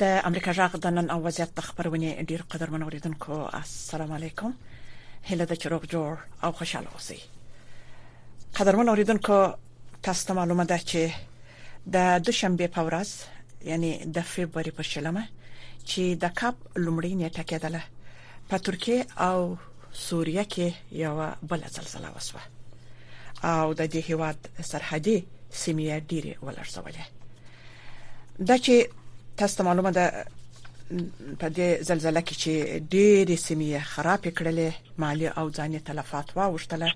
د امریکا جغ د نن او وضعیت د خبرونه ډیر قدر منوریدونکو السلام علیکم هله د چروغ جوړ او خوشاله اوسئ قدر منوریدونکو تاسو ته معلومه ده چې د دوشنبه په ورځ یعنی د فبرवरी په شلمه چې د کاپ لومړی نیټه کېدله په ترکیه او سوریه کې یو بل زلزلہ وسوه او د دې هیواد سرحدي سیمې ډېری ولرزولې دا چې تاسو ته معلومه ده په دې زلزلې کې چې ډېری سیمې خراب کړلې مالی او ځاني تلفات واوښتله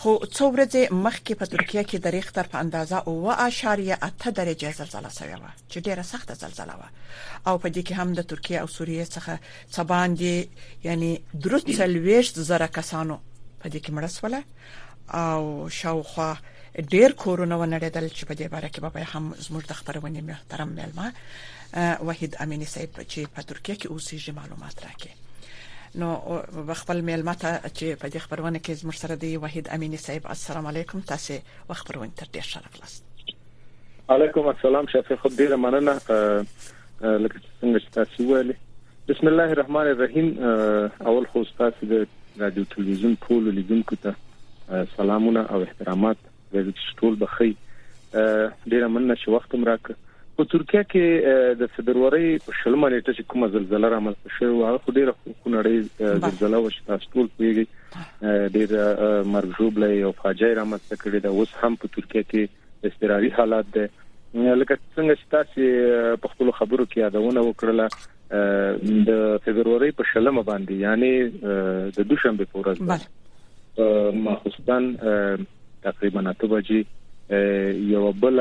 خو څو ورځې مخکې په ترکیه کې د ریختر په اندازه 9.8 درجه زلزلہ شوې و چې ډیره سخته زلزلہ و او په دې کې هم د ترکیه او سوریه څخه څه باندې یعنی 330 زره کسانو په دې کې مړ شول او شاوخوا ډیر کورونه ونړیدل چې په دې باره کې به هم زموږ د خبرونې محترم ملما وحید امینی صاحب چې په ترکیه کې اوسېږي معلومات راکړي نو خپل ملما ته چې په دې خبرونه کې زموږ سره دی وحید امینی صاحب السلام علیکم تاسو وخبرونه تر دې شرف لاست علیکم السلام شفیق خو ډیره مننه لکه څنګه چې تاسو ویلي بسم الله الرحمن الرحیم اول خو ستاسو د رادیو تلویزیون ټول لیدونکو ته سلامونه او احترامات د ټول بخی ډیره مننه چې وخت هم راک په ترکیه کې د فبرورۍ په شلمه نیټه چې کومه زلزلہ رامنځته شوه هغه خو ډیره خو نړۍ زلزلہ و چې تاسو ټول پیږي ډیر مرګ ژوبلې او فاجعه رامنځته کړې ده اوس هم په ترکیه کې استراري حالات ده لکه څنګه چې تاسو په خپل خبرو کې یادونه وکړه د فبرवरी په شلمه باندې یعنی د دوشنبه په ورځ ماخستان تقریبا 9 بجې یو بل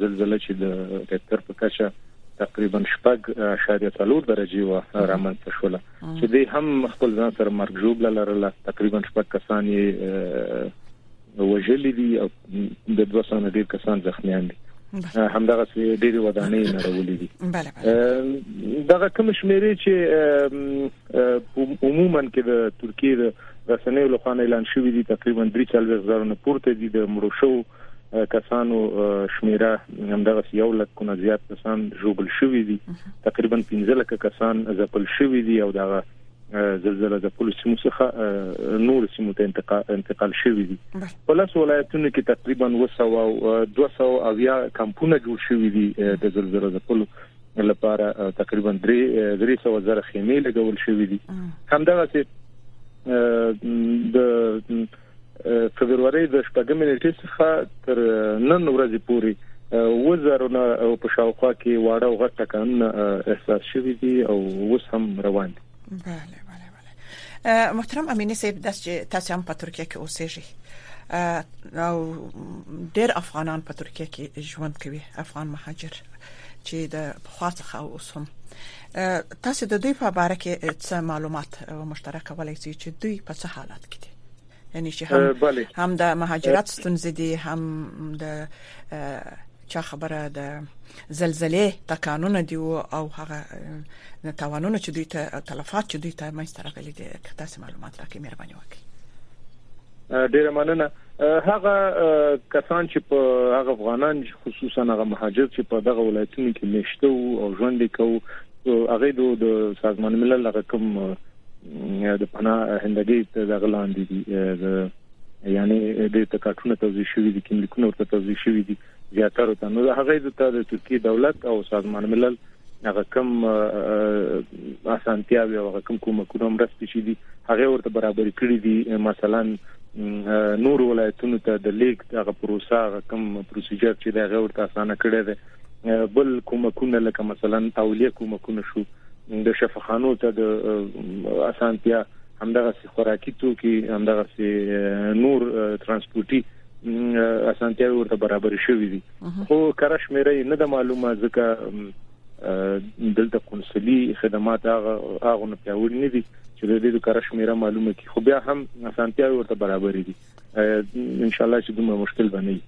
زلزلہ چې د ریکټر په کچه تقریبا شپږ اشاریه څلور درجه و رامنځته شول چې د هم خپل ځان سره مرګ جوړ لرله تقریبا شپږ کسان یې وژلي دي او د دوه سنه ډیر کسان زخمیان دي همدغه سي ډېری ودانۍ نړولې دي بله بله دغه کوم شمیرې چې عموما کې د ترکیې د رسنیو لخوا اعلان شوې دي تقریبا 300 زره نه پورته دي د مړو شو کسانو شمیره همدغه یو لک کونه زیات کسان ژوبل شوې دي تقریبا 15 لک کسان ځپل شوې دي او دغه زلزلہ د خپل سیمو څخه نور سیمو ته انتقال انتقال شوې دي په لاس ولایتونو کې تقریبا 200 او 200 او یا کمپونه جوړ شوې دي د زلزلہ د خپل لپاره تقریبا 300 زره خیمه لګول شوې دي همدغه چې د فبروري د شپږمې نیټې څخه تر نن ورځې پورې وزارونه او په شاوخوا کې واړه او غټ ټکانونه احساس شوي دي او اوس هم روان دي بله بله بله محترم امینی صاحب داس چې تاسو هم په ترکیه کې اوسېږئ او ډېر افغانان په ترکیه کې ژوند کوي افغان مهاجر چې د خاصه خاصه اوسم تاسو د دوی په اړه کې څه معلومات مشترک کولای شئ چې دوی په څه حالت کې دي یعنی چې هم بله. هم د مهاجرت ستونزې دي هم د چا خبره د زلزلې تکانونه دی او هغه تاوانونه چې دوی ته تلفات چې دوی ته مې سترغلي دي که تاسو معلومات راکړئ مهرباني وکړئ ډیره مننه هغه کسان چې په هغه افغانان خصوصا هغه مهاجر چې په دغه ولایتونو کې مشته او ژوند کوي هغه د سازمان ملل هغه کوم د پنا هندګي د غلاندې دي یعنی د تکاټونه توزیع شوی دي کوم لیکونه ورته توزیع شوی دي زیاترو ته نو هغه د ته د ترکیه دولت او سازمان ملل هغه کم اسانتیاوي او هغه کم کومکونه مرستې شي دي هغه ورته برابر کړی دي مثلا نور ولایتونو ته د لیک دغه پروسه هغه کم پروسیجر چې دا غوړ ته اسانه کړی دی بل کومکونه لکه مثلا اولیه کومکونه شو د شفاخانو ته د اسانتیا همدغه خوراکي توکي همدغه نور ترانسپورتي اسانتیاوې ورته برابر شوې دي خو کره شمیره نه د معلومه ځکه دلته قونسلي خدمات هغه هغه نه پیاوړي نه دي چې د دې کره شمیره معلومه کی خو بیا هم اسانتیاوې ورته برابر دي ان شاء الله چې دومره مشکل بنئ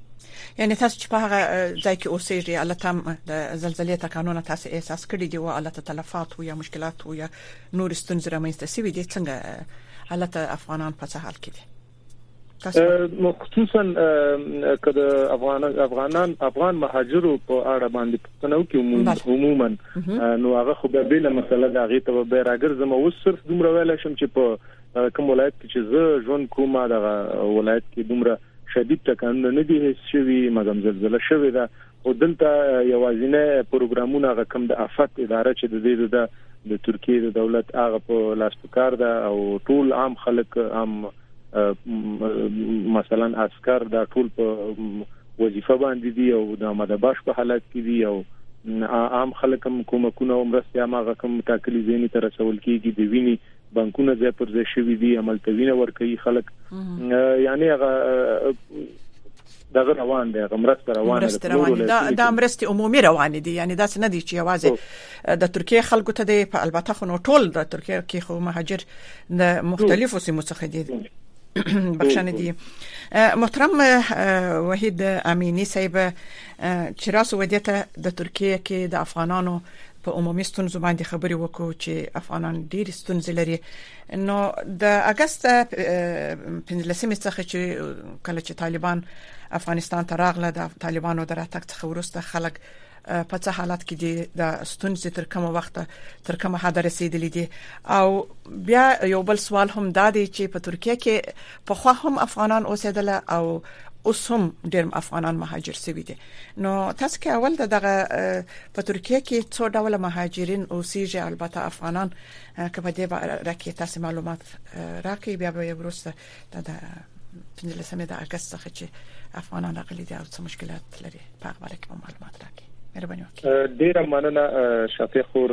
یعنی تاسو چې په هغه ځای کې اوسېږئ الله تام د زلزلې تکانونه تاسو احساس کړی دی او الله تلفات او یا مشکلات او یا نور ستونزې رامنځته شوې دي څنګه الله افغانان په څه حال کې دي مخصوصا که د افغان افغانان افغان مهاجرو په اړه باندې پښتنو کې عموما نو هغه خو به بل مسله دا غي ته به راګرځم او صرف دومره ویل شم چې په کوم ولایت کې چې زه ژوند کوم دا ولایت کې دومره شدید ټکانونه نه دي هیڅ شوی مګم زلزلہ شوې ده خو دلته یوازینی پروګرامونه هغه کوم د افت اداره چې د دې د د ترکیې د دولت هغه په لاس په کار ده او ټول عام خلک عام مثلا عسكر دا ټول په وظیفه باندې دي او د آماده باش په حالت کې دي او عام خلک هم کومکونه او مرستې هغه کوم ټاکلي ځینې تر رسول کیږي د ویني بانکونه ځای پر ځای شوي دي عملته وینه ورکوي خلک یعنی هغه دغه روان دی هغه مرسته روان دی مرسته روان دی دا د مرستې عمومي روان دي یعنی دا څه نه دي چې یوازې د ترکیه خلکو ته دی په البته خو نو ټول د ترکیه کې خو مهاجر د مختلفو سیمو څخه دي بخښنه دي محترم وحید امینی صاحب چې راسو ودې ته د ترکیه کې د افغانانو په عمومي ستونزو باندې خبرې وکړو چې افغانان ډېر ستونزې لري نو د اگست 15 مې څخه چې کله چې طالبان افغانستان ته راغله د طالبانو دراتک څخه ورسته خلک په څه حالت کې دي د ستونزې تر کومه وخت تر کومه حد رسیدلې دي او بیا یو بل سوال هم دا دی چې په ترکیه کې پخوا هم افغانان اوسېدل او اوس هم ډېر افغانان مهاجر شوي دي نو تاسو کې اول د دغه په ترکیه کې څو ډول مهاجرین اوسېږي البته افغانان که په دې اړه کې تاسو معلومات راکړئ بیا به ورسره د 15 د اگست څخه چې افغانان راغلي دي او څه مشکلات لري په هغه اړه کې معلومات راکړئ مهرباني وکړئ ډیره مننه شافع خور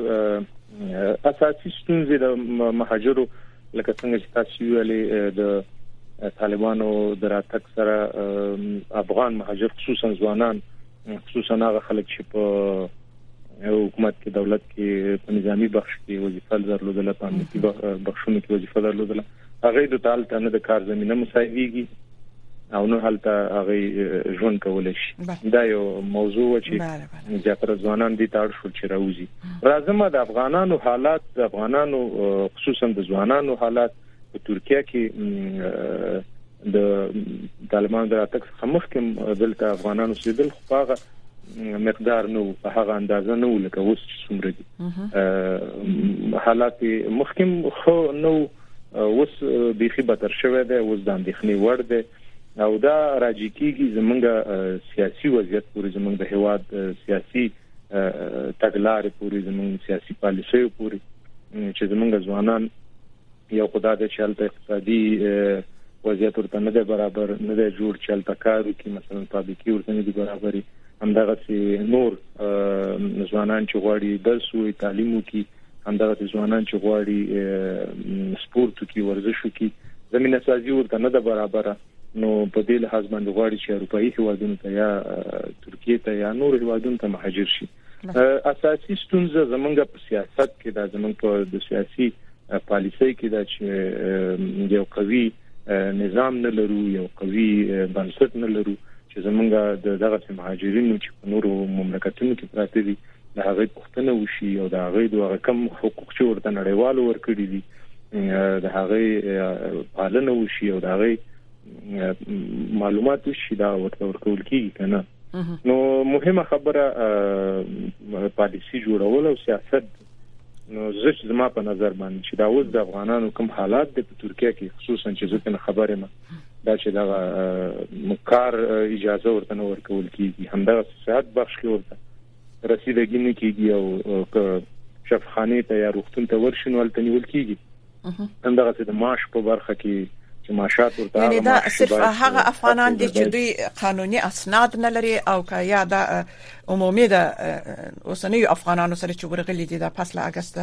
اساسي ستونزې د مهاجرو لکه څنګه چې تاسو ویلي د طالبانو دراتک سره افغان مهاجر خصوصا ځوانان خصوصا هغه خلک چې په حکومت کې دولت کې په نظامی بخش کې وظیفه درلودله په امنیتي بخشونو کې وظیفه درلودله هغه د تعال تنه د کار زمينه مساعدېږي او نو هلته هغه ژوند کولای شي دا یو موضوع و چې زیاتره ځوانان دي تاړ شو چې راوځي راځم د افغانانو حالات د افغانانو خصوصا د ځوانانو حالات په ترکیه کې د طالبانو د راتګ څخه مخکې دلته افغانانو سیدل خو هغه مقدار نو په هغه اندازه نو لکه اوس چې څومره دي حالات مخکې خو نو اوس بیخي بتر شوی دی اوس د اندېښنې وړ دی او دا راځي کیږي زمونږ سیاسي وضعیت پورې زمونږ د هواد سیاسي تګلارې پورې زمونږ سیاسي پالیسۍ پورې چې زمونږ ځوانان یو خدای د چلته اقتصادي وضعیت ورته نه دی برابر نه دی جوړ چې هلته کار وکړي مثلا فابریکې ورته نه دي برابرې همدغسې نور ځوانان چې غواړي درس وي تعلیم وکړي همدغه ځوانان چې غواړي سپورت وکړي ورزش وکړي زمينه سازي ورته نه ده برابره نو په دې لحاظ باندې غواړي چې اروپאי هوادونو ته یا ترکیه ته یا نور هوادونو ته مهاجر شي اساسي ستونزه زمونږ په سیاست کې دا زمونږ په د سیاسي پالیسۍ کې دا چې یو قوي نظام نه لرو یو قوي بنسټ نه لرو چې زمونږ د دغه مهاجرینو چې په نورو مملکتونو کې پراته دي د هغې پښتنه وشي او د هغې د هغه کم حقوق چې ورته نړیوالو ورکړي دي د هغې پالنه وشي او د هغې معلومات وشي دا ورته ورکول کیږي کنه نو مهمه خبره پالیسی جوړول او سیاست نو زه زما په نظر باندې چې دا اوس د افغانانو کوم حالات د ترکیه کې خصوصا چې زه څنګه خبره ما دا چې دا مکار اجازه ورته ورکول کیږي همدا صحت بخش کې ورته رسیدګي نه کیږي او که شفخانه ته یا روغتون ته ورشي نو هلته نیول کیږي همدغه څه د معاش په برخه کې چې معاشات ورته یعنی دا صرف هغه افغانان دي چې دوی قانوني اسناد نه لري او که یا دا عمومي د اوسنیو افغانانو سره چې ورغلي دي د فصل اگست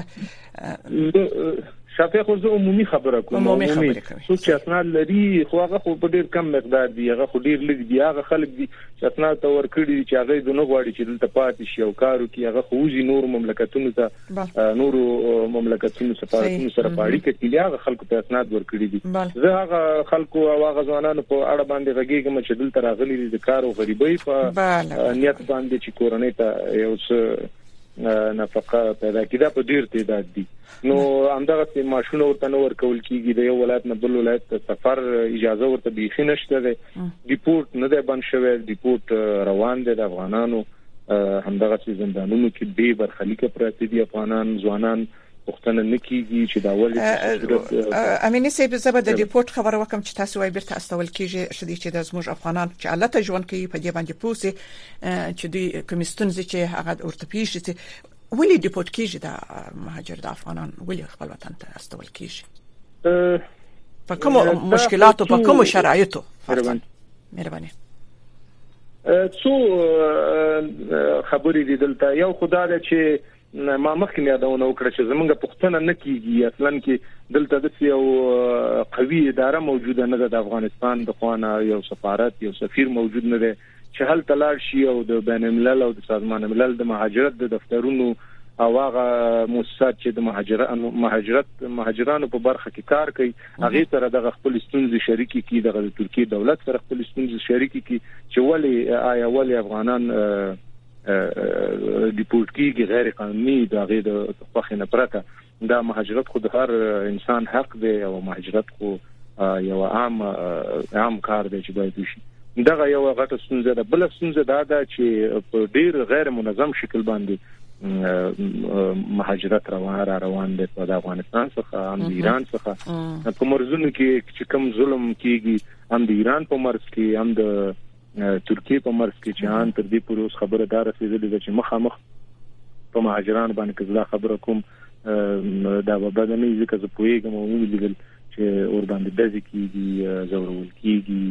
شافه خو زه عمومي خبره کوم عمومي خبره کوم څو چې اسناد لري خو هغه خو په ډیر کم مقدار دی هغه خو ډیر لږ دی هغه خلک دي چې اسناد ته ورکړي چې هغه د نه غواړي چې دلته پاتې شي او کارو کې هغه خو ځي نور مملکتونو ته نور مملکتونو سفارتونو سره پاړي کې هغه خلکو ته اسناد ورکړي دي زه هغه خلکو او هغه ځوانانو په اړه باندې غږیږم چې دلته راغلي دي د کار او غریبۍ په نیت باندې چې کورنۍ ته یو څه نفقه پیدا کی دا په ډیر تعداد دي نو همدغه سي ماشونه ورته نور کول کیږي د یو ولایت نه بل ولایت ته سفر اجازه ورته بيخي نشته ده ډیپورت نه ده بند شوی ډیپورت روان دي د افغانانو همدغه سي زندانونو کې به برخلیک پراته دي افغانان ځوانان پوښتنه نه کیږي چې دا ولې په صورت امینی صاحب زبر د ډیپورت خبره وکم چې تاسو وای بیرته استول کیږي شدي چې د زموږ افغانان چې حالت ژوند کوي په دې باندې پوسی چې دوی کمیستون چې هغه ورته پیښ چې ولې ډیپورت کیږي دا مهاجر د افغانان ولې خپل وطن ته استول کیږي په کوم مشکلاتو په کوم شرایطو مهرباني څو خبرې دي دلته یو خدای چې ما مخکې هم یادونه وکړه چې زمونږ پوښتنه نه کیږي اصلا کې دلته د یو قوي اداره موجوده نه ده د افغانستان د خوانه یو سفارت یو سفیر موجود نه دی چې هل تلاړ شي او د بین الملل او د سازمان ملل د مهاجرت د دفترونو او هغه موسسات چې د مهاجرانو مهاجرت مهاجرانو په برخه کې کار کوي هغه سره د خپل ستونزې شریکي کی د ترکیه دولت سره خپل ستونزې شریکي کی چې ولی آیا ولی افغانان ډیپورټ کیږي غیر قانوني دا غي د خوخه نه پرته دا مهاجرت خو د هر انسان حق دی او مهاجرت خو یو عام عام کار دی چې باید وشي دغه یو غټه ستونزه ده بل ستونزه دا ده چې په ډیر غیر منظم شکل باندې مهاجرت روان را روان دی په افغانستان څخه هم ایران څخه په مرزونو کې چې کم ظلم کیږي هم د ایران په مرز کې هم د ترکیه په مرز کې چې ان تر دې پورې اوس خبره دا رسیدلې ده چې مخامخ په مهاجران باندې کزلا خبره کوم دا به بدني ځکه زه پوېږم او ویل دي چې اور باندې دځي کیږي زورول کیږي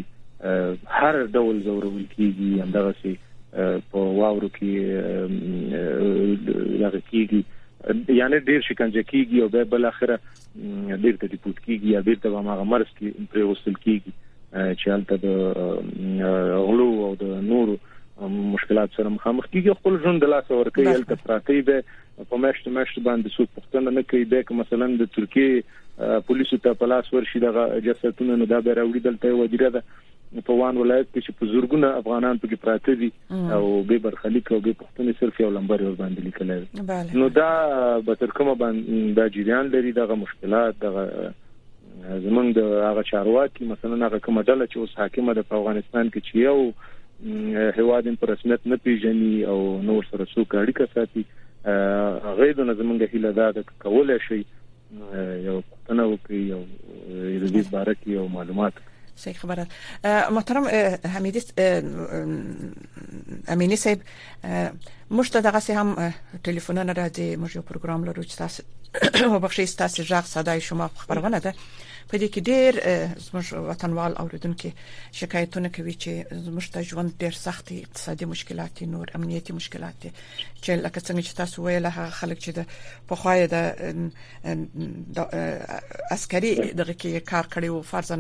هر ډول زورول کیږي همدغه سي په واورو کې لږ کیږي یعنی ډیر شکنجه کیږي او به بل اخره بیرته ډیپورت کیږي یا بیرته به ماغه مرز کې پریوستل کیږي چې هلته د غلو او د نورو مشکلات سره مخامخ کیږي خپل ژوند د لاس ورکړي هلته پراته دي په مشت مشت باندې څوک پښتنه نه کوي د کوم مثلا د ترکیه پولیسو ته په لاس ورشي د جسدونو نه دا به راوړي دلته وجره ده په وان ولایت کې چې په زورګونه افغانان پکې پراته دي او به برخلیک او به پښتون صرف یو لمبر ور باندې لیکل نو دا به تر کومه باندې دا جریان لري دغه مشکلات دغه زمونږ د هغه چارواکي مثلا هغه کومه ډله چې اوس حاکمه ده په افغانستان کې چې یو هواد په رسمیت نه پیژني او نور سره څوک اړیکه ساتي غیدو نه زمونږ هیله ده کولای شي یو پوښتنه وکړي او د دې باره کې یو معلومات صحیح خبره محترم حمیدی امینی صاحب موږ ته دغه سه هم ټلیفونونه راځي موږ یو پروګرام لرو چې تاسو وبخښئ تاسو ژغ صداي شما خبرونه ده په دې کې ډېر زموږ وطنوال اوریدونکو شکایتونه کوي چې زموږ ته ژوند ډېر سخت اقتصادي مشکلات نور امنیتي مشکلات چې لکه څنګه چې تاسو ویل هغه خلک چې د په خو یې د عسکري دغه کې کار کړی وو فرضاً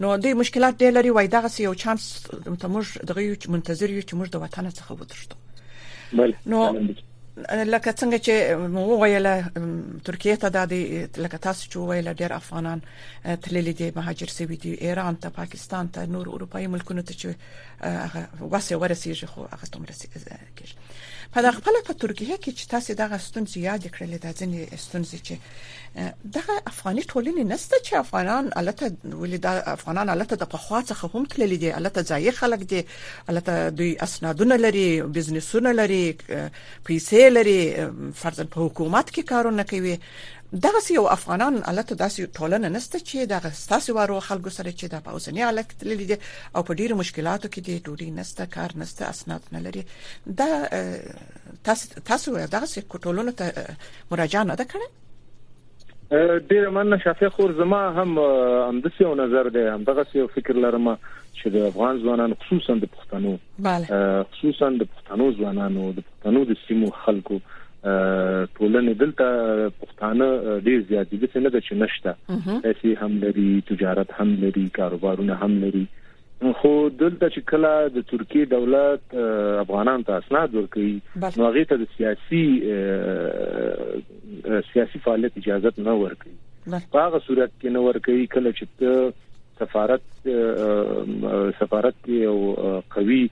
نو د مشکلات ډېر لري وای دغه یو چانس ته موږ دغه یو منتظر یو چې موږ د وطن څخه وتښتو نو لکه څنګه چې مو ویل ترکیه ته د لکه تاسو چې ویل ډیر افغانان تللي دي مهاجر شوي دي ایران ته پاکستان ته نور اروپאי ملکونو ته چې هغه وسه ورسیږي خو هغه تم رسیږي په دغه خپل په ترکیه کې چې تاسو دغه ستونزې یاد کړلې د ځینې ستونزې چې دغه افغاني ټولنې نسته چې افغانان الته ولې د افغانان الته د پخوا څخه هم تللي دي الته ځای خلک دي الته دوی اسنادونه لري بزنسونه لري پیسې لري فرضاً په حکومت کې کارونه کوي دغسې یو افغانان الته داسې ټولنه نشته چې دغه ستاسې وارو خلکو سره چې دا په اوسنی حالت کې تللي دي او په ډیرو مشکلاتو کې دي ډوډۍ نشته کار نشته اسناد نه لري دا تاسو تاسو دغسې ټولنه ته مراجعه نه ده کړې ډیر مننه شافیا خور زما هم همدسې یو نظر دی هم دغه یو فکر لرم چې د افغان ځوانانو خصوصا د پښتنو خصوصا د پښتنو ځوانانو د پښتنو د سیمو خلکو ټولنې دلته پښتانه ډیر زیات دي چې نه د چې نشته پیسې هم لري تجارت هم لري کاروبارونه هم لري خو دلته چې کله د ترکیه دولت افغانان ته اسناد ورکړي نو هغه ته د سیاسي سیاسي فعالیت اجازه نه ورکړي په هغه صورت کې نه ورکړي کله چې سفارت سفارت او قوي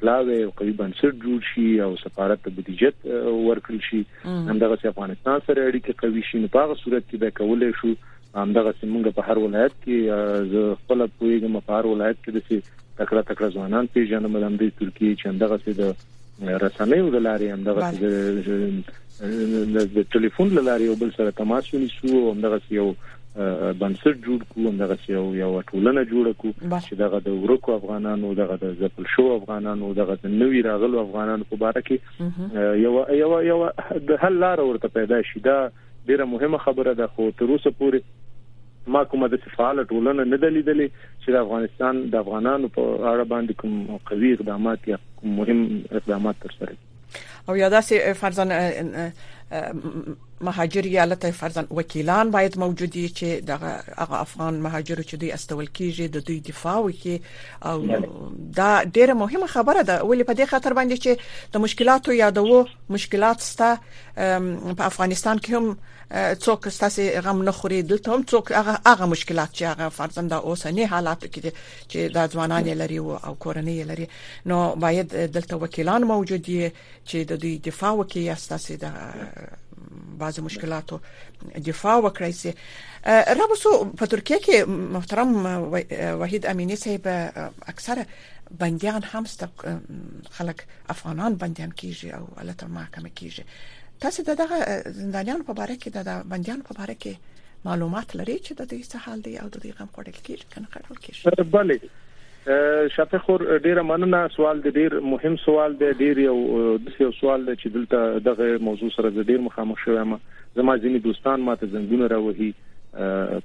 پلاوی او قوي بنسټ جوړ شي او سفارت ته بودیجه ورکړل شي همدغه سي افغانستان سره اړیکې قوي شي نو په هغه صورت کې به کولای شو همدغه سي موږ په هر ولایت کې زه خپل پویګم په هر ولایت کې د سي تکړه تکړه ځوانان پیژنم د دې ترکیه چې همدغه سي د رسنیو د لارې همدغه سي د ټلیفون لارې یو بل سره تماس ونیسو همدغه سي یو بنسټ جوړ کو همدغه یو یو ټولنه جوړ کو چې دغه د ورکو افغانانو دغه د ځپل شو افغانانو دغه د نوی راغلو افغانانو په اړه کې یو یو یو د حل لار ورته پیدا شي دا ډیره مهمه خبره ده خو تر اوسه پورې ما کومه د فعال ټولنه نه ده لیدلې چې د افغانستان د افغانانو په اړه باندې کوم قوي اقدامات یا کوم مهم اقدامات تر سره او یا داسې فرضاً مهاجر یا لته فرضاً وکیلان باید موجود وي چې د هغه افغان مهاجرو چې دوی استول کیږي د دوی دفاع وکړي او دا ډیره مهمه خبره ده ولې په دې خاطر باندې چې د مشکلاتو یادو مشکلات ستا په افغانستان کې هم څوک ستاسو غم نه خوري دلته هم څوک هغه مشکلات چې هغه فرضاً د اوسنی حالاتو کې چې دا ځوانان یې لري او کورنۍ یې لري نو باید دلته وکیلان موجود دي چې د دوی دفاع وکړي یا ستاسو د بعضی مشکلاتو دفاع وکړی سي ربسو په ترکیه کې محترم وحید امینی صاحب اکثره بندیان هم ست خلک افغانان بندیان کیږي او البته محکمه کیږي تاسو دغه زندانیان په اړه کې د بندیان په اړه کې معلومات لري چې د دې څه حال دی او د دې غم خوړل کیږي کنقرال کیږي بله شاته خور ډیره مننه سوال د ډیر مهم سوال دی ډیر یو د یو سوال دی چې دلته دغه موضوع سره د ډیر مخامخ شوم زما ځینې دوستان ماته زنګونه راوهي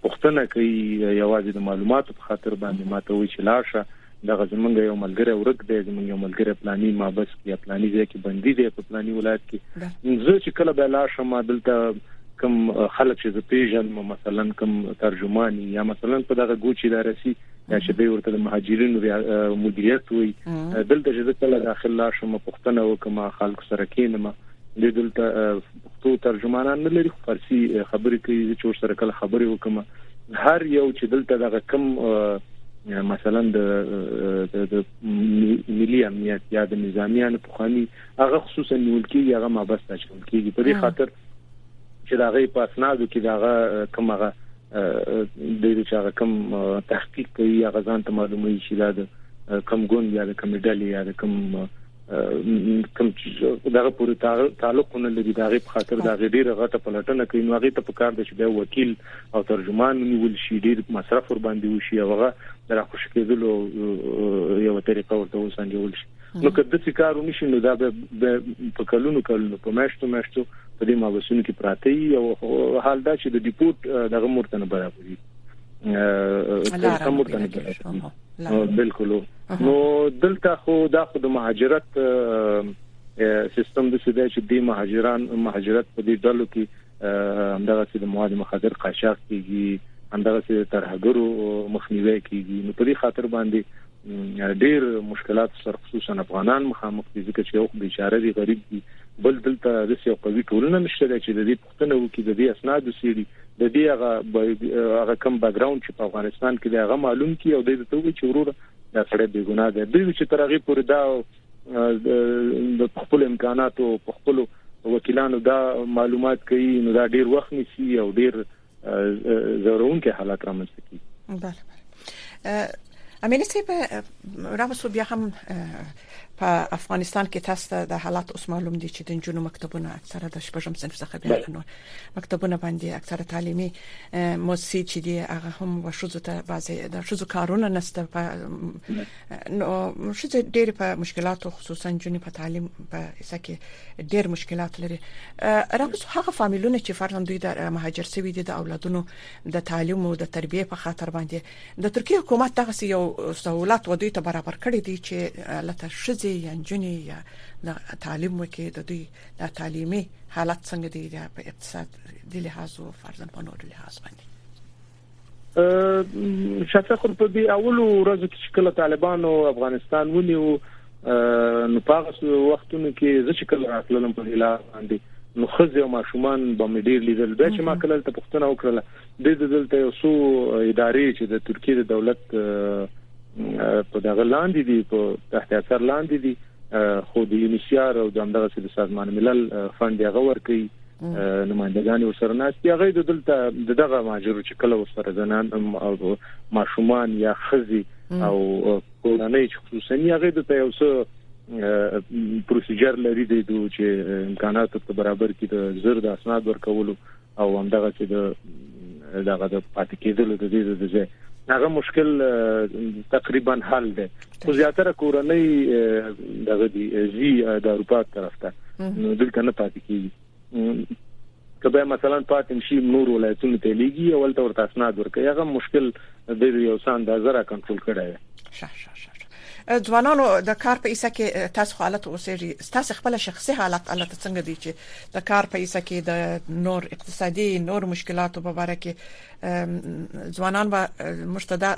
پښتنه کوي یوازې د معلوماتو په خاطر باندې ماته وی چې لاشه دغه زمونږ یو ملګری ورک دی زمونږ یو ملګری پلاني مابس کې یا پلاني ځای کې بندي دی په پلاني ولایت کې زه چې کله به لا شم دلته کم خلک چې زه پیژنم مثلا کم ترجمان یا مثلا په دغه ګوچی دارسي یا چې دوی ورته د مهاجرینو مدیریت وي دلته چې زه کله داخل لا شم پښتنه وکم خلک سره کینم د دلته پښتو ترجمانان نه لري فارسي خبرې کوي چې ورسره کله خبرې وکم هر یو چې دلته دغه کم مثلا د د ملي امنیت یا د نظامیانو په خواني هغه خصوصا نیول کیږي هغه مابس تشول کیږي په دې خاطر چې دا غي په اسنادو کې دا کومه د دې چې هغه کوم تحقیق کوي هغه ځان ته معلومه شي دا د کم ګوند یا د کم ډلې یا د کم کوم چې دغه پورې تعلق نه لري دغه په خاطر دغه ډیره غټه پلټنه کوي نو هغه ته په کار دي چې د وکیل او ترجمان نیول شي ډیر مصرف ور باندې وشي هغه در خوش کېدلو یو طریقه ورته وسنجول شي نو که د څه کارو نشي نو دا به په کلونو کلونو په مشتو مشتو په دې مابسونو کې پراته وي او حال دا چې د ډیپورت دغه مرتنه برابرې کم ورته نه کړی بالکل نو دلته خو دا خو د مهاجرت سیستم د سده چې د مهاجران مهاجرت په دې ډلو کې همدغه چې د مواد مخدر قاچاق کیږي همدغه چې ترهګرو مخنیوي کیږي نو په دې خاطر باندې ډیر مشکلات سره خصوصا افغانان مخامخ دي ځکه چې یو بیچاره دي غریب دي بل دلته د یو قوي ټولنه نشته چې د دې پوښتنه وکړي د دې اسنادو سیړي د دې هغه هغه کم بیک ګراوند چې په افغانستان کې دی هغه معلوم کی او د دې ته وی چې ورور دا سړی بې ګناه دی دوی چې تر هغه پورې دا د خپل امکاناتو په خپل وکیلانو دا معلومات کوي نو دا ډیر وخت نیسي او ډیر زورونکي حالات رامنځته کوي بله بله امینه صاحب راوسو بیا هم په افغانستان کې تاسو ته د حالات اوس معلوم دي چې د جنونو مکتبونه اکثره د شپږم صنف څخه بیا کنو مکتبونه باندې اکثره تعلیمي موسسې چې دي هغه هم وشوزو ته بعضي د شوزو کارونه نشته په نو شوزه ډېر په مشکلاتو خصوصا جنې په تعلیم په اساس کې ډېر مشکلات لري راوس هغه فامیلونه چې فرضاً دوی د مهاجر سوي دي د اولادونو د تعلیم او د تربیه په خاطر باندې د ترکیې حکومت دغه سي یو سہولت و دوی ته برابر کړی دی چې لته شزي یا جنې یا د تعلیم وکي د دوی د تعلیمي حالت څنګه دی په اقتصاد دی لحاظ او فرضاً په نور لحاظ باندې شاته خو په دې اولو ورځو کې چې کله طالبانو افغانستان ونیو نو په هغه وختونو کې زه چې کله راتلم په هلال باندې نو خزه او ماشومان به مې ډیر لیدل بیا چې ما کله ته پښتنه وکړه د دې دلته یو څو ادارې چې د ترکیه د دولت په دغه لاندې دي په تحت اثر لاندې دي خو د یونیسیار او د همدغه سید سازمان ملل فند هغه ورکي نمائندګان ورسره ناشتي هغه د دلته دغه ماجرو چې کله ورسره زنان او ماشومان یا خزي او کورنۍ خصوصا هغه د یو څه پروسیجر لري د دوی چې امکانات ته برابر کړي د زر د اسناد ورکولو او همدغه چې د دغه د پاتې کېدلو د دې د ځای هغه مشکل تقریبا حل دی خو زیاتره کورنۍ دغه دي زی د اروپا طرف ته نو دلته نه پاتې کیږي کبه مثلا پاتم شي نور ولایتونو ته لیږي او ولته ورته اسناد ورکړي هغه مشکل د یو سان د زرا کنټرول کړي شه شه شه ځوانانو د کار په ایسه کې تاسو خو هلته اوسیږي ستاسو خپل شخصي حالت هلته څنګه دی چې د کار په ایسه کې د نور اقتصادي نور مشکلاتو په اړه کې ځوانان به مشتدا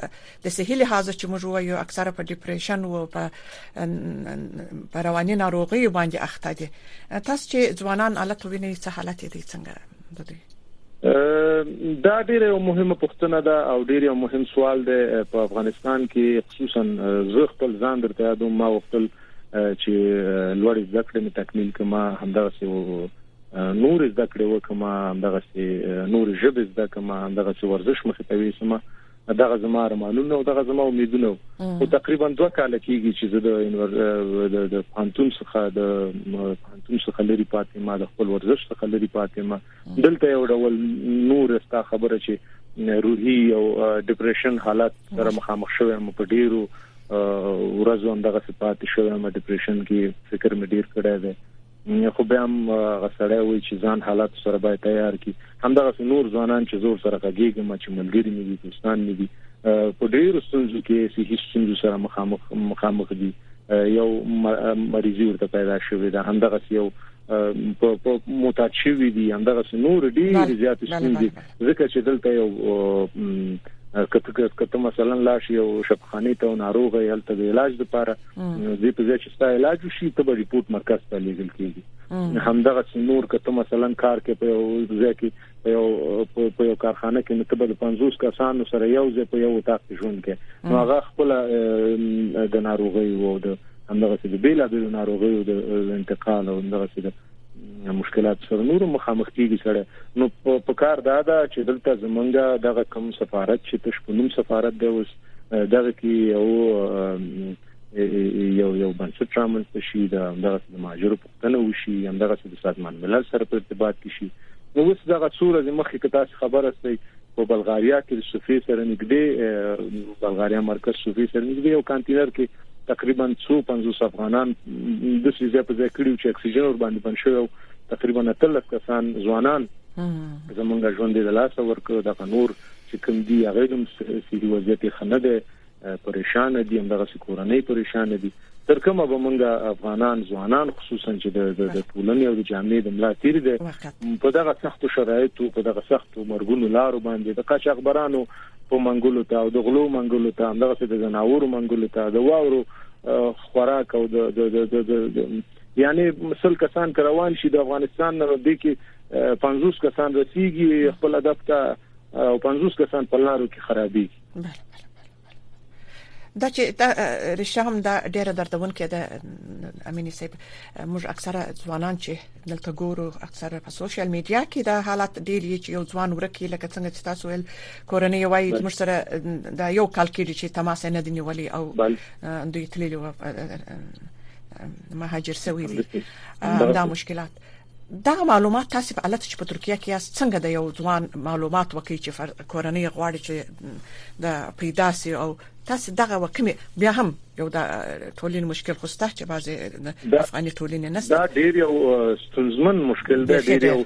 د صحي لحاظ چې موږ وایو اکثره په ډیپریشن او په رواني ناروغي باندې اخته دي تاسو چې ځوانان الته ویني څه حالت دي څنګه په دې دا ډیره یو مهمه پوښتنه ده او ډیر یو مهم سوال دی په افغانستان کې خصوصا زه خپل ځان درته یادوم ما وختل چې لوړ زده کړې مې تکمیل کما همدغه سي نور زده کړې وکما همدغه سي نور ژبه زده کما همدغه سي ورزش مخ ته وېسم دغه زما ارمانونه او دغه زما امیدونه او تقریبا دوه کال کېږي چې زه د د پانتون څخه د پانتون څخه لري پاتې ما د خپل ورزش څخه لري پاتې ما دلته یو ډول نور استا خبره چې روحي او ډیپریشن حالت سره مخامخ شوم مو په ډیرو ورځو هم دغه صفات شوم ډیپریشن کې فکر مې ډیر کړی دی خو بیا هم هغه سړی وایي چې ځان حالاتو سره باید تیار کړي همدغه نور ځوانان چې زور سره غږیږم چې ملګری مې دي دوستان مې دي په ډیرو ستونزو کې صحي ستونزو سره مخامخ مخامخ دي یو مریضي ورته پیدا شوې ده همدغه یو په موتات شوی دي همدغه نور ډیر زیات ستونزې ځکه چې دلته یو کته مثلا لاش یو شپخانه ته ناروغ یې هلته د علاج لپاره دې په ځای چې ستا علاج وشي ته به ریپورت مرکز ته لیږل کیږي همدغه څنور کته مثلا کار کې په یو ځای کې یو په یو کارخانه کې نو ته به 50 کسانو سره یو ځای په یو اتاق کې ژوند کې نو هغه خپل د ناروغي وو د همدغه چې د بیلا بیل ناروغي د انتقال او همدغه چې مشکلات سره نور مخامخ کیږي سره نو په کار دا ده چې دلته زمونږه دغه کم سفارت چې تشپونم سفارت دی اوس دغه کې یو یو یو بنسټ رامنځته شي دا دغه د ماجر پښتنه وشي هم دغه د سازمان ملل سره په ارتباط کې شي نو اوس دغه څوره د مخې کې تاسو خبر استئ په بلغاریا کې د صوفي سره نږدې بلغاریا مرکز صوفي سره نږدې یو کانټینر کې تقریبا 250 افغانان د سیزه په ځای کړیو چې اکسیجن ور باندې بند شو تقریبا 13 کسان ځوانان زمونږ ژوند د لاس ورکړ د غنور چې کوم دی هغه هم سړي وضعیت خنه ده پریشان دي همدغه سي کورنۍ پریشان دي تر کومه به مونږه افغانان ځوانان خصوصا چې د ټولنې او د جامعې د ملا تیر دي په دغه سختو شرایطو په دغه سختو مرګونو لارو باندې د قاچاقبرانو په منګولو ته او د غلو منګولو ته همدغه د جناورو منګولو ته د واورو خوراک او د د د د یعنی مسل کسان کروان شي د افغانستان نه د کې 50 کسان رسیدي خپل هدف ته او 50 کسان په لارو کې خرابېږي بله بله دا چې دا رشام دا ډیره دردون کې ده امینی صاحب موږ اکثره ځوانان چې دلته ګورو اکثره په سوشل میډیا کې دا حالت ډیر یې چې یو ځوان ورکی لکه څنګه چې تاسو ول کورنۍ وایي موږ سره دا یو کال کې چې تماس نه دی نیولې او دوی تللی مهاجر سوي دي دا مشکلات دغه معلومات تاسو په الته چې په ترکیه کې یاست څنګه د یو ځوان معلومات وکړي چې کورنۍ غواړي چې د پیدا سي او تاسو دغه وکمه بیا هم یو د ټولین مشکل خو ستاسو چې بعضي افغاني ټولین نه ستاسو دا ډیر یو ستونزمن مشکل دی ډیر یو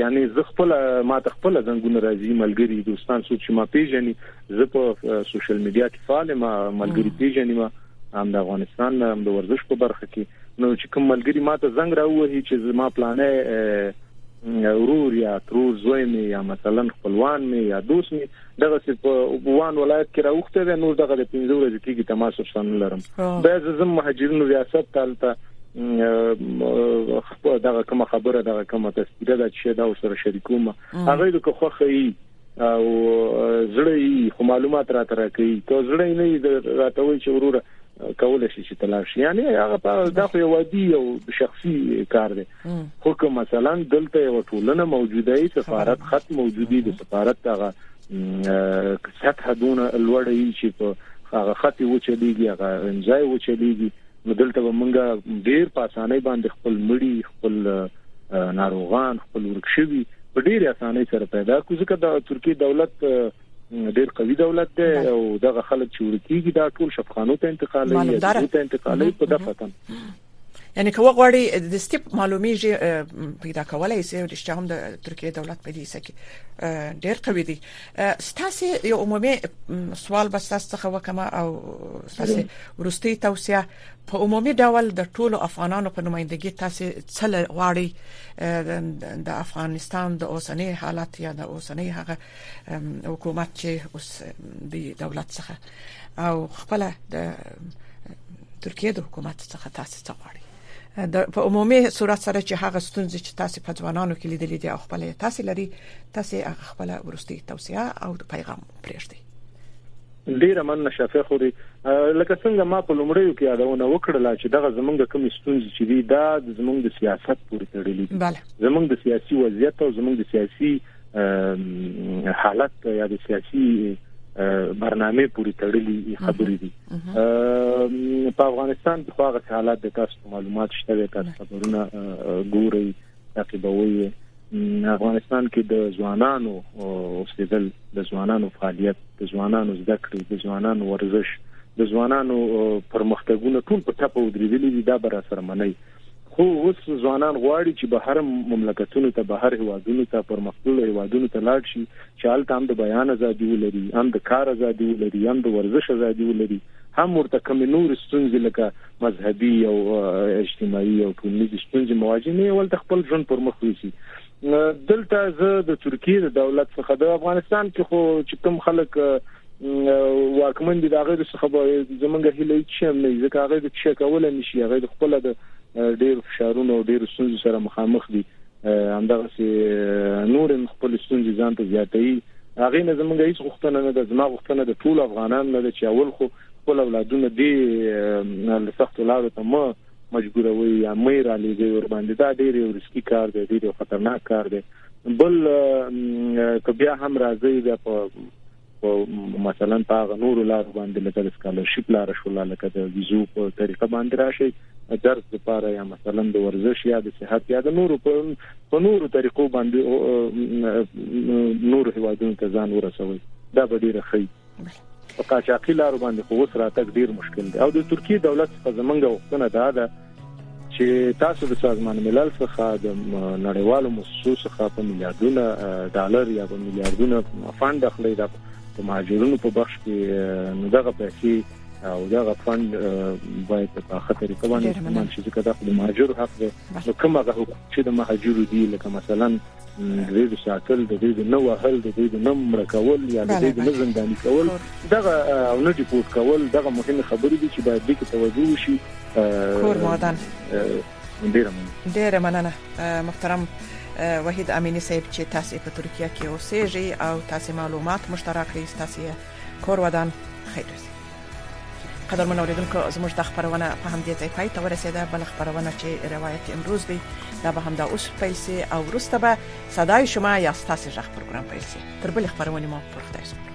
یعنی زه خپل ما ته خپل زنګونه راځي ملګری دوستان سوچ ما پیژني زه په سوشل میډیا کې فعال ما ملګری پیژني ما هم د افغانستان هم د ورزش په برخه کې نو چې کوم ملګری ماته زنګ راوهي چې زما پلانې ورور یا ترور زوی می یا مثلا خپلوان می یا دوست می دغه څه په وان ولایت کې راوخته ده نور دغه د 15 ورځې کېږي تماس ورسره نه لرم دا زم مهاجرینو ریاست تالته دغه کوم خبره دغه کوم تذکره ده چې دا سره شریکوم هغه د خوخه او زړه یې خو معلومات را تر کوي که زړه یې نه راتوي چې وروره کول شي چې تلار شي یعنی هغه په دا خو یو عادي او شخصي کار دی خو که مثلا دلته یو ټولنه موجوده ای سفارت خط موجودی د سفارت دغه سطح دونه لوړ ای چې په هغه خط وچلیږي هغه امضای وچلیږي نو دلته به موږ ډیر په اسانۍ باندې خپل مړي خپل ناروغان خپل ورک شوي په ډیر اسانۍ سره پیدا کو ځکه د ترکیه دولت ډیر قوي دولت دی او دغه خلک چې ورکیږي دا ټول شفخانو ته انتقالوي یا ته انتقالوي په دغه تن یعنی که وغواړي د سټیپ معلومیږي پیدا کولای شي او رښتیا هم د ترکیه دولت په دې سکه ډیر قوي دی ستاسو یو عمومي سوال به تاسو څخه وکم او تاسو ورستي توصيه په عمومي ډول د ټولو افغانانو په نمائندګي تاسو څل غواړي د افغانستان د اوسنۍ حالت یا د اوسنۍ هغه حکومت چې اوس د دولت څخه او خپل د ترکیه د حکومت څخه تاسو څه غواړي په عمومي صورت سره چې هغه ستونزې چې تاسو په ځوانانو کې لیدلې دي او خپل تاسو لري تاسو هغه خپل ورستي توصيه او پیغام پرېږدي ډیره مننه شفیع خوري لکه څنګه ما په لومړیو کې یادونه وکړه چې دغه زمونږ کوم ستونزې چې دي دا زمونږ د سیاست پورې تړلې دي زمونږ د سیاسي وضعیت او زمونږ د سیاسي حالت یا د سیاسي برنامه پوری تړلې خبرې دي په افغانستان کې خو هغه حالات د تاسو معلومات شته د تاسو خبرونه ګوري تعقیبوي افغانستان کې د ځوانانو اوسېدل د ځوانانو فعالیت د ځوانانو زده کړې د ځوانانو ورزش د ځوانانو پرمختګونه ټول په ټپه ودرېدلې دي دا بر سره منې خو اوس ځوانان غواړي چې بهر مملکتونو ته بهر هوادونو ته پرمختللو هوادونو ته لاړ شي چې هلته هم د بیان ازادي ولري هم د کار ازادي ولري هم د ورزش ازادي ولري هم ورته کوم نور ستونزې لکه مذهبي او اجتماعي او ټولنیز ستونزې مواجه نه ولته خپل ژوند پر مخ ويسي دلته زه د ترکیه د دولت څخه د افغانستان کې خو چې کوم خلک واکمن دي دا غیر څخه به زمونږ هیله هیڅ هم نه ځکه هغه د څه کول نه شي هغه خپل د ډیر فشارونو او ډیر سنځ سره مخامخ دي همدغه سي نور خپل سنځ ځان ته زیاتوي هغه نه زمونږ هیڅ غوښتنه نه ده زما غوښتنه د ټول افغانان نه ده چې اول خو خپل اولادونه دې له سخت لارو ته مه مجبوروي یا مې را لېږي ور باندې دا ډېر یو ریسکی کار دی ډېر یو خطرناک کار دی بل که بیا هم راځي بیا په مثلا په غنور لار باندې لکه د سکالرشپ لار شو لکه د ویزو په طریقه باندې راشي درس لپاره یا مثلا د ورزش یا د صحت یا د نورو په نورو طریقو باندې نور هیوادونو ته ځان ورسوي دا به ډیره ښه په قاچاقي لارو باندې خو اوس راتګ ډیر مشکل دی او د ترکیه دولت څخه زمونږ وختونه دا ده چې تاسو د سازمان ملل څخه د نړیوالو موسسو څخه په میلیارډونه ډالر یا په میلیارډونه فند اخلي د مهاجرونو په بخش کې نو دغه پیسې او دغه فند باید په ښه طریقه باندې استعمال شي ځکه دا د مهاجرو حق دی نو کومه حقوق چې د مهاجرو دي لکه مثلا د دې د ساتل د دې د نو وهل د دې د نم مړ کول یا د دې د نظم دانی کول دغه او نه ډیپورت کول دغه مهمه خبرې دي چې باید دې کې توجه وشي کور مودان ډیر مننه ډیر مننه محترم وحید امینی صاحب چې تاسو په ترکیه کې اوسېږئ او تاسو معلومات مشترک کړئ تاسو کور ودان خیر قدرمن اوریدونکو زموږ د خبرونه په همدې ځای پای ته ورسیده بل خبرونه چې روایت امروز دی دا به همدا اوس پیسې او ورسته به صداي شما یا ستاسو ژغ پروګرام پیسې تر بل خبرونه مو پر خدای سپارم